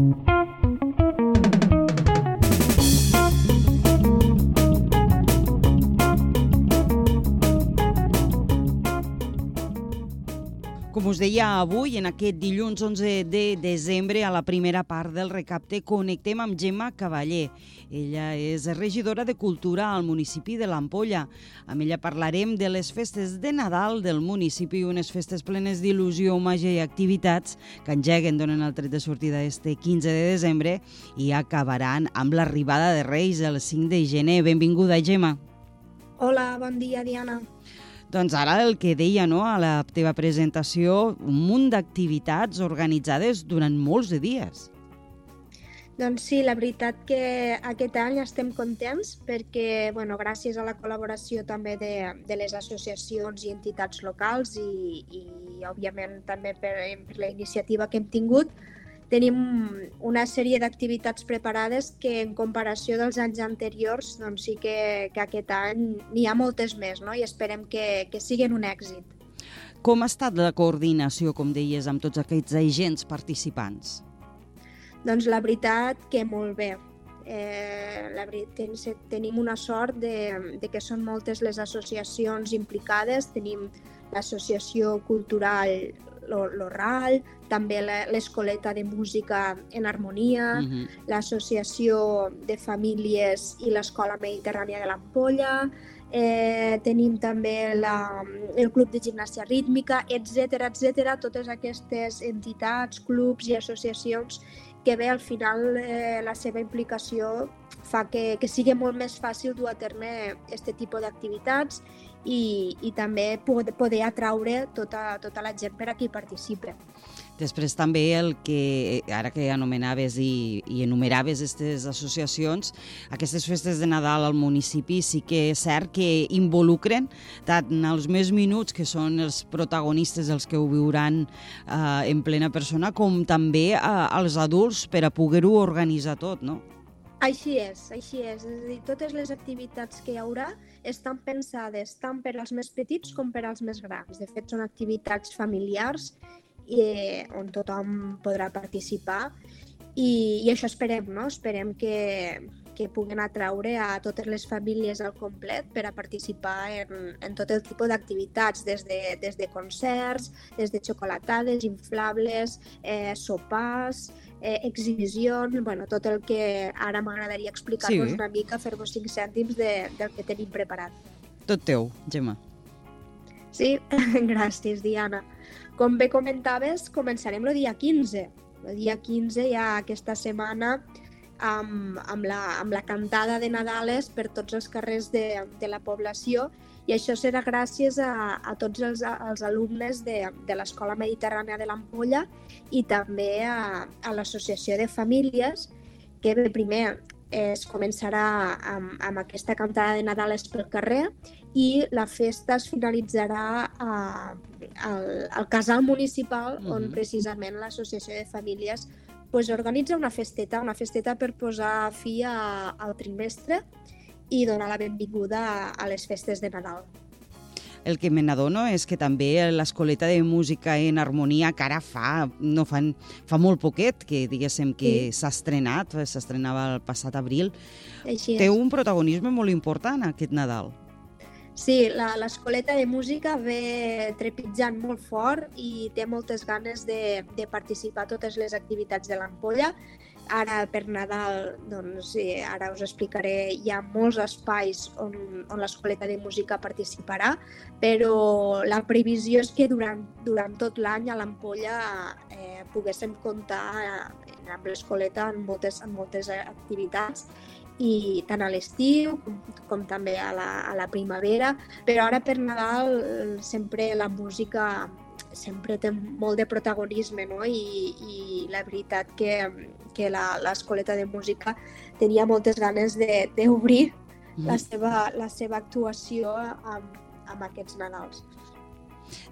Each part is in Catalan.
Com us deia avui, en aquest dilluns 11 de desembre, a la primera part del recapte, connectem amb Gemma Cavaller. Ella és regidora de Cultura al municipi de l'Ampolla. Amb ella parlarem de les festes de Nadal del municipi, unes festes plenes d'il·lusió, màgia i activitats que engeguen, donen el tret de sortida este 15 de desembre i acabaran amb l'arribada de Reis el 5 de gener. Benvinguda, Gemma. Hola, bon dia, Diana. Doncs ara el que deia no, a la teva presentació, un munt d'activitats organitzades durant molts de dies. Doncs sí, la veritat que aquest any estem contents perquè, bueno, gràcies a la col·laboració també de, de les associacions i entitats locals i, i òbviament també per, per la iniciativa que hem tingut, tenim una sèrie d'activitats preparades que en comparació dels anys anteriors doncs sí que, que aquest any n'hi ha moltes més no? i esperem que, que siguin un èxit. Com ha estat la coordinació, com deies, amb tots aquests agents participants? Doncs la veritat que molt bé. Eh, la veritat, tenim una sort de, de que són moltes les associacions implicades. Tenim l'associació cultural l'Oral, també l'Escoleta de Música en Harmonia, uh -huh. l'Associació de Famílies i l'Escola Mediterrània de l'Ampolla, eh, tenim també la, el Club de Gimnàstia Rítmica, etc etc. totes aquestes entitats, clubs i associacions que bé, al final eh, la seva implicació fa que, que sigui molt més fàcil dur a terme aquest tipus d'activitats i, i també poder, poder atraure tota, tota la gent per a qui participa. Després també el que, ara que anomenaves i, i enumeraves aquestes associacions, aquestes festes de Nadal al municipi sí que és cert que involucren tant els més minuts, que són els protagonistes, els que ho viuran eh, en plena persona, com també eh, els adults per a poder-ho organitzar tot, no? Així és, així és. És a dir, totes les activitats que hi haurà estan pensades tant per als més petits com per als més grans. De fet, són activitats familiars eh, on tothom podrà participar i, i això esperem, no? Esperem que, que puguen atraure a totes les famílies al complet per a participar en, en tot el tipus d'activitats, des, de, des de concerts, des de xocolatades, inflables, eh, sopars, eh, exhibicions, bueno, tot el que ara m'agradaria explicar-vos sí. una mica, fer-vos cinc cèntims de, del que tenim preparat. Tot teu, Gemma. Sí, gràcies, Diana. Com bé comentaves, començarem el dia 15. El dia 15 ja aquesta setmana amb, amb, la, amb la cantada de Nadales per tots els carrers de, de la població i això serà gràcies a, a tots els, els alumnes de, de l'Escola Mediterrània de l'Ampolla i també a, a l'Associació de Famílies, que bé, primer es començarà amb, amb aquesta cantada de Nadales pel carrer i la festa es finalitzarà a, al, al casal municipal on mm -hmm. precisament l'Associació de Famílies pues, organitza una festeta, una festeta per posar fi a, al trimestre i donar la benvinguda a les festes de Nadal. El que me n'adono és que també l'escoleta de música en harmonia que ara fa, no fan, fa molt poquet, que diguéssim que s'ha sí. estrenat, s'estrenava el passat abril, Així té és. un protagonisme molt important aquest Nadal. Sí, l'escoleta de música ve trepitjant molt fort i té moltes ganes de, de participar a totes les activitats de l'ampolla. Ara per Nadal, doncs ara us explicaré, hi ha molts espais on, on l'escoleta de música participarà, però la previsió és que durant, durant tot l'any a l'Ampolla eh, poguéssim comptar eh, amb l'escoleta en moltes, en moltes activitats i tant a l'estiu com, com també a la, a la primavera, però ara per Nadal sempre la música sempre té molt de protagonisme no? I, i la veritat que, que l'escoleta de música tenia moltes ganes d'obrir mm. la, seva, la seva actuació amb, amb aquests Nadals.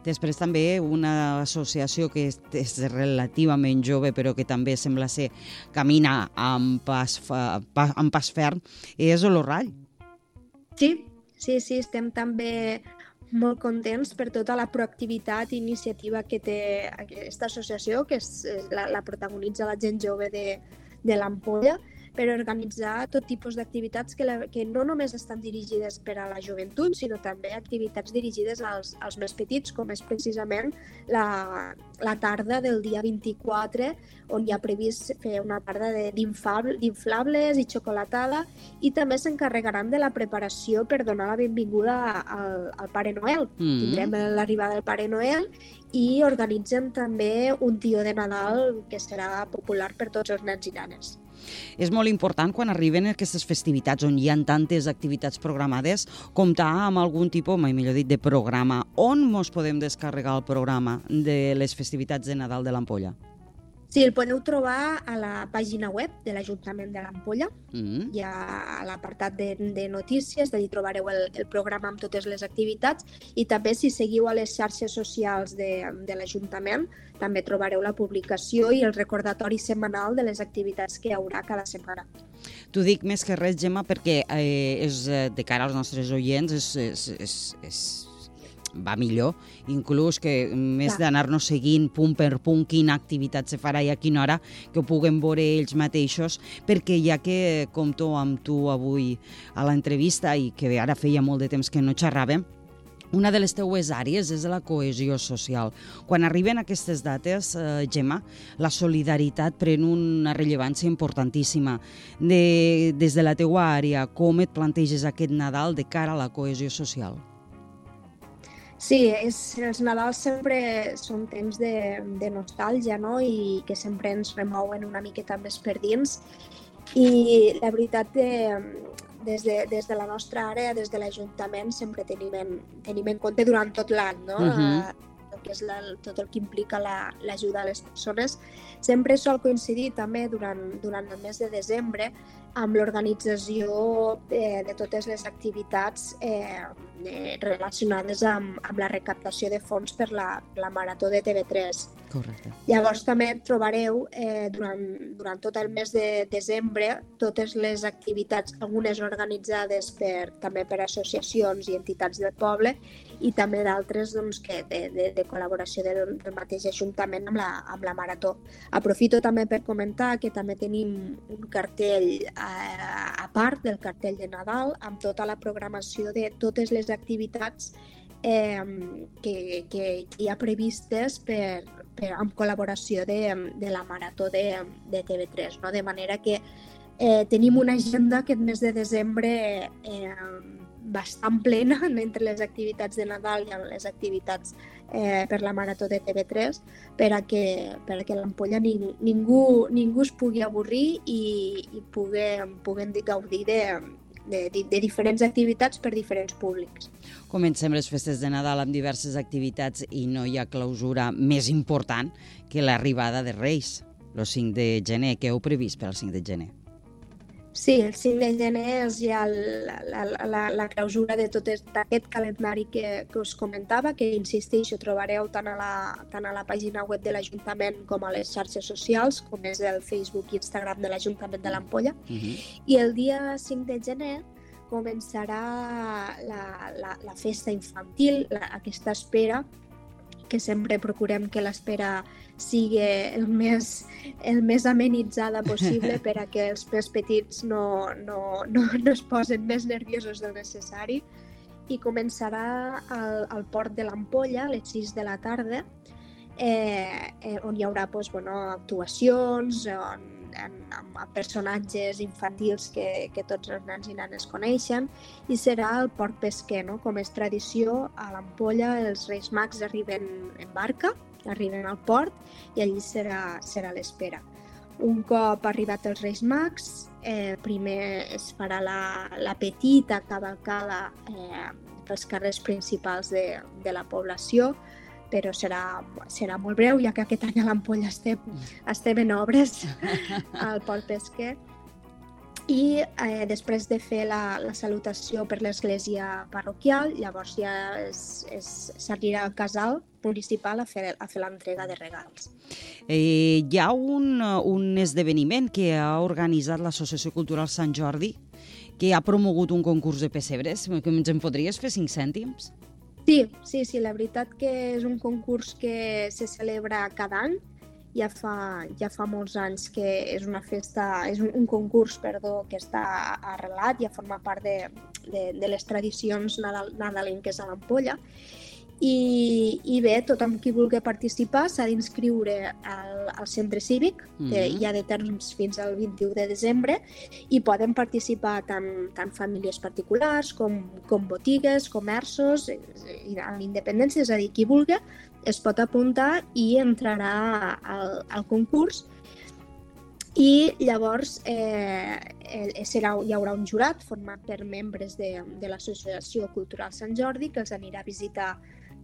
Després també una associació que és, relativament jove però que també sembla ser camina amb pas, pa, amb pas ferm és l'Orrall. Sí, sí, sí, estem també molt contents per tota la proactivitat i iniciativa que té aquesta associació, que és, la, la protagonitza la gent jove de, de l'Ampolla, per organitzar tot tipus d'activitats que, la, que no només estan dirigides per a la joventut, sinó també activitats dirigides als, als més petits, com és precisament la, la tarda del dia 24, on hi ha previst fer una tarda d'inflables i xocolatada, i també s'encarregaran de la preparació per donar la benvinguda al, al Pare Noel. Mm. Tindrem l'arribada del Pare Noel i organitzen també un tio de Nadal que serà popular per tots els nens i nenes. És molt important quan arriben aquestes festivitats on hi ha tantes activitats programades comptar amb algun tipus, mai millor dit, de programa. On mos podem descarregar el programa de les festivitats de Nadal de l'Ampolla? Sí, el podeu trobar a la pàgina web de l'Ajuntament de l'Ampolla. Mm -hmm. Hi ha l'apartat de, de notícies, d'allí trobareu el, el programa amb totes les activitats i també si seguiu a les xarxes socials de, de l'Ajuntament també trobareu la publicació i el recordatori setmanal de les activitats que hi haurà cada setmana. T'ho dic més que res, Gemma, perquè eh, és, eh, de cara als nostres oients és, és, és, és va millor, inclús que més d'anar-nos seguint punt per punt quina activitat se farà i a quina hora, que ho puguem veure ells mateixos, perquè ja que compto amb tu avui a l'entrevista i que ara feia molt de temps que no xerràvem, una de les teues àrees és la cohesió social. Quan arriben aquestes dates, eh, Gemma, la solidaritat pren una rellevància importantíssima. De, des de la teua àrea, com et planteges aquest Nadal de cara a la cohesió social? Sí, és, els Nadals sempre són temps de, de nostàlgia no? i que sempre ens remouen una miqueta més per dins. I la veritat, de, des, de, des de la nostra àrea, des de l'Ajuntament, sempre tenim en, tenim en compte durant tot l'any, no? Uh -huh. uh, que és la, tot el que implica l'ajuda la, a les persones. Sempre sol coincidir també durant, durant el mes de desembre amb l'organització de, de totes les activitats eh, eh, relacionades amb, amb la recaptació de fons per la, la Marató de TV3. Correcte. Llavors també trobareu eh, durant, durant tot el mes de desembre totes les activitats, algunes organitzades per, també per associacions i entitats del poble i també d'altres doncs, que de, de, de col·laboració del, del mateix Ajuntament amb la, amb la Marató. Aprofito també per comentar que també tenim un cartell eh, a part del cartell de Nadal amb tota la programació de totes les activitats eh, que, que, que hi ha previstes per, per, amb col·laboració de, de la Marató de, de TV3, no? de manera que eh, tenim una agenda aquest mes de desembre eh, bastant plena entre les activitats de Nadal i les activitats eh, per la Marató de TV3 per a que, per a que l'Ampolla ning, ningú, ningú es pugui avorrir i, i puguem, puguem gaudir de, de, de, diferents activitats per diferents públics. Comencem les festes de Nadal amb diverses activitats i no hi ha clausura més important que l'arribada de Reis, el 5 de gener. Què heu previst per al 5 de gener? Sí, el 5 de gener és ja la, la, la, la clausura de tot aquest calendari que, que us comentava, que insisteixo, trobareu tant a, la, tant a la pàgina web de l'Ajuntament com a les xarxes socials, com és el Facebook i Instagram de l'Ajuntament de l'Ampolla. Uh mhm. -huh. I el dia 5 de gener començarà la, la, la festa infantil, la, aquesta espera que sempre procurem que l'espera sigui el més, el més amenitzada possible per a que els més petits no, no, no, no es posen més nerviosos del necessari. I començarà al, al port de l'Ampolla a les 6 de la tarda eh, eh, on hi haurà doncs, bueno, actuacions, on en, amb personatges infantils que, que tots els nens i nenes coneixen i serà el port pesquer, no? com és tradició a l'Ampolla els Reis Mags arriben en barca, arriben al port i allí serà, serà l'espera. Un cop arribat els Reis Mags, eh, primer es farà la, la petita cavalcada eh, pels carrers principals de, de la població, però serà, serà molt breu, ja que aquest any a l'Ampolla estem, estem en obres al Port Pesquer. I eh, després de fer la, la salutació per l'església parroquial, llavors ja s'arribarà al casal municipal a fer, a fer l'entrega de regals. Eh, hi ha un, un esdeveniment que ha organitzat l'Associació Cultural Sant Jordi que ha promogut un concurs de pessebres. Que ens en podries fer cinc cèntims? Sí, sí, sí, la veritat que és un concurs que se celebra cada any, ja fa, ja fa molts anys que és una festa, és un, un concurs, perdó, que està arrelat, ja forma part de, de, de les tradicions nadal, nadalenques a l'ampolla i, I bé, tothom qui vulgui participar s'ha d'inscriure al, al centre cívic, mm -hmm. que hi ha de temps fins al 21 de desembre, i poden participar tant, tant famílies particulars com, com botigues, comerços, i amb independència, és a dir, qui vulgui es pot apuntar i entrarà al, al concurs i llavors eh, serà, hi haurà un jurat format per membres de, de l'Associació Cultural Sant Jordi que els anirà a visitar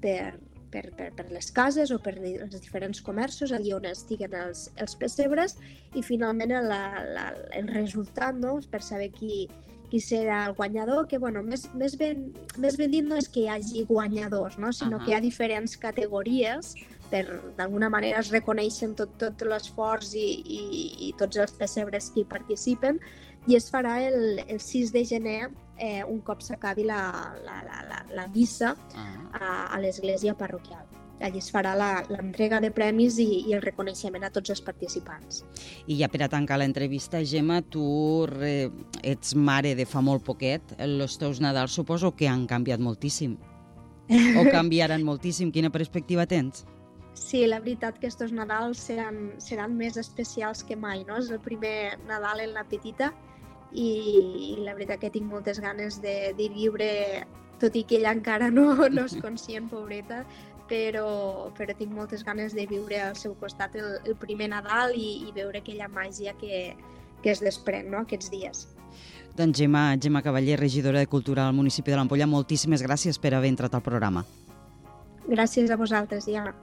per, per, per, per les cases o per els diferents comerços, allà on estiguen els, els pessebres, i finalment la, la, el resultat, no? per saber qui, qui serà el guanyador, que bueno, més, més, ben, més ben dit no és que hi hagi guanyadors, no? sinó uh -huh. que hi ha diferents categories per d'alguna manera es reconeixen tot, tot l'esforç i, i, i tots els pessebres que hi participen i es farà el, el 6 de gener eh, un cop s'acabi la, la, la, la, la missa ah. a, a l'església parroquial. Allí es farà l'entrega de premis i, i el reconeixement a tots els participants. I ja per a tancar l'entrevista, Gemma, tu re, ets mare de fa molt poquet. Els teus Nadals suposo que han canviat moltíssim. O canviaran moltíssim. Quina perspectiva tens? Sí, la veritat que estos Nadals seran, seran més especials que mai, no? És el primer Nadal en la petita i, la veritat que tinc moltes ganes de, de viure, tot i que ella encara no, no és conscient, pobreta, però, però tinc moltes ganes de viure al seu costat el, el primer Nadal i, i veure aquella màgia que, que es desprèn no, aquests dies. Doncs Gemma, Gemma Cavaller, regidora de Cultura al municipi de l'Ampolla, moltíssimes gràcies per haver entrat al programa. Gràcies a vosaltres, Diana.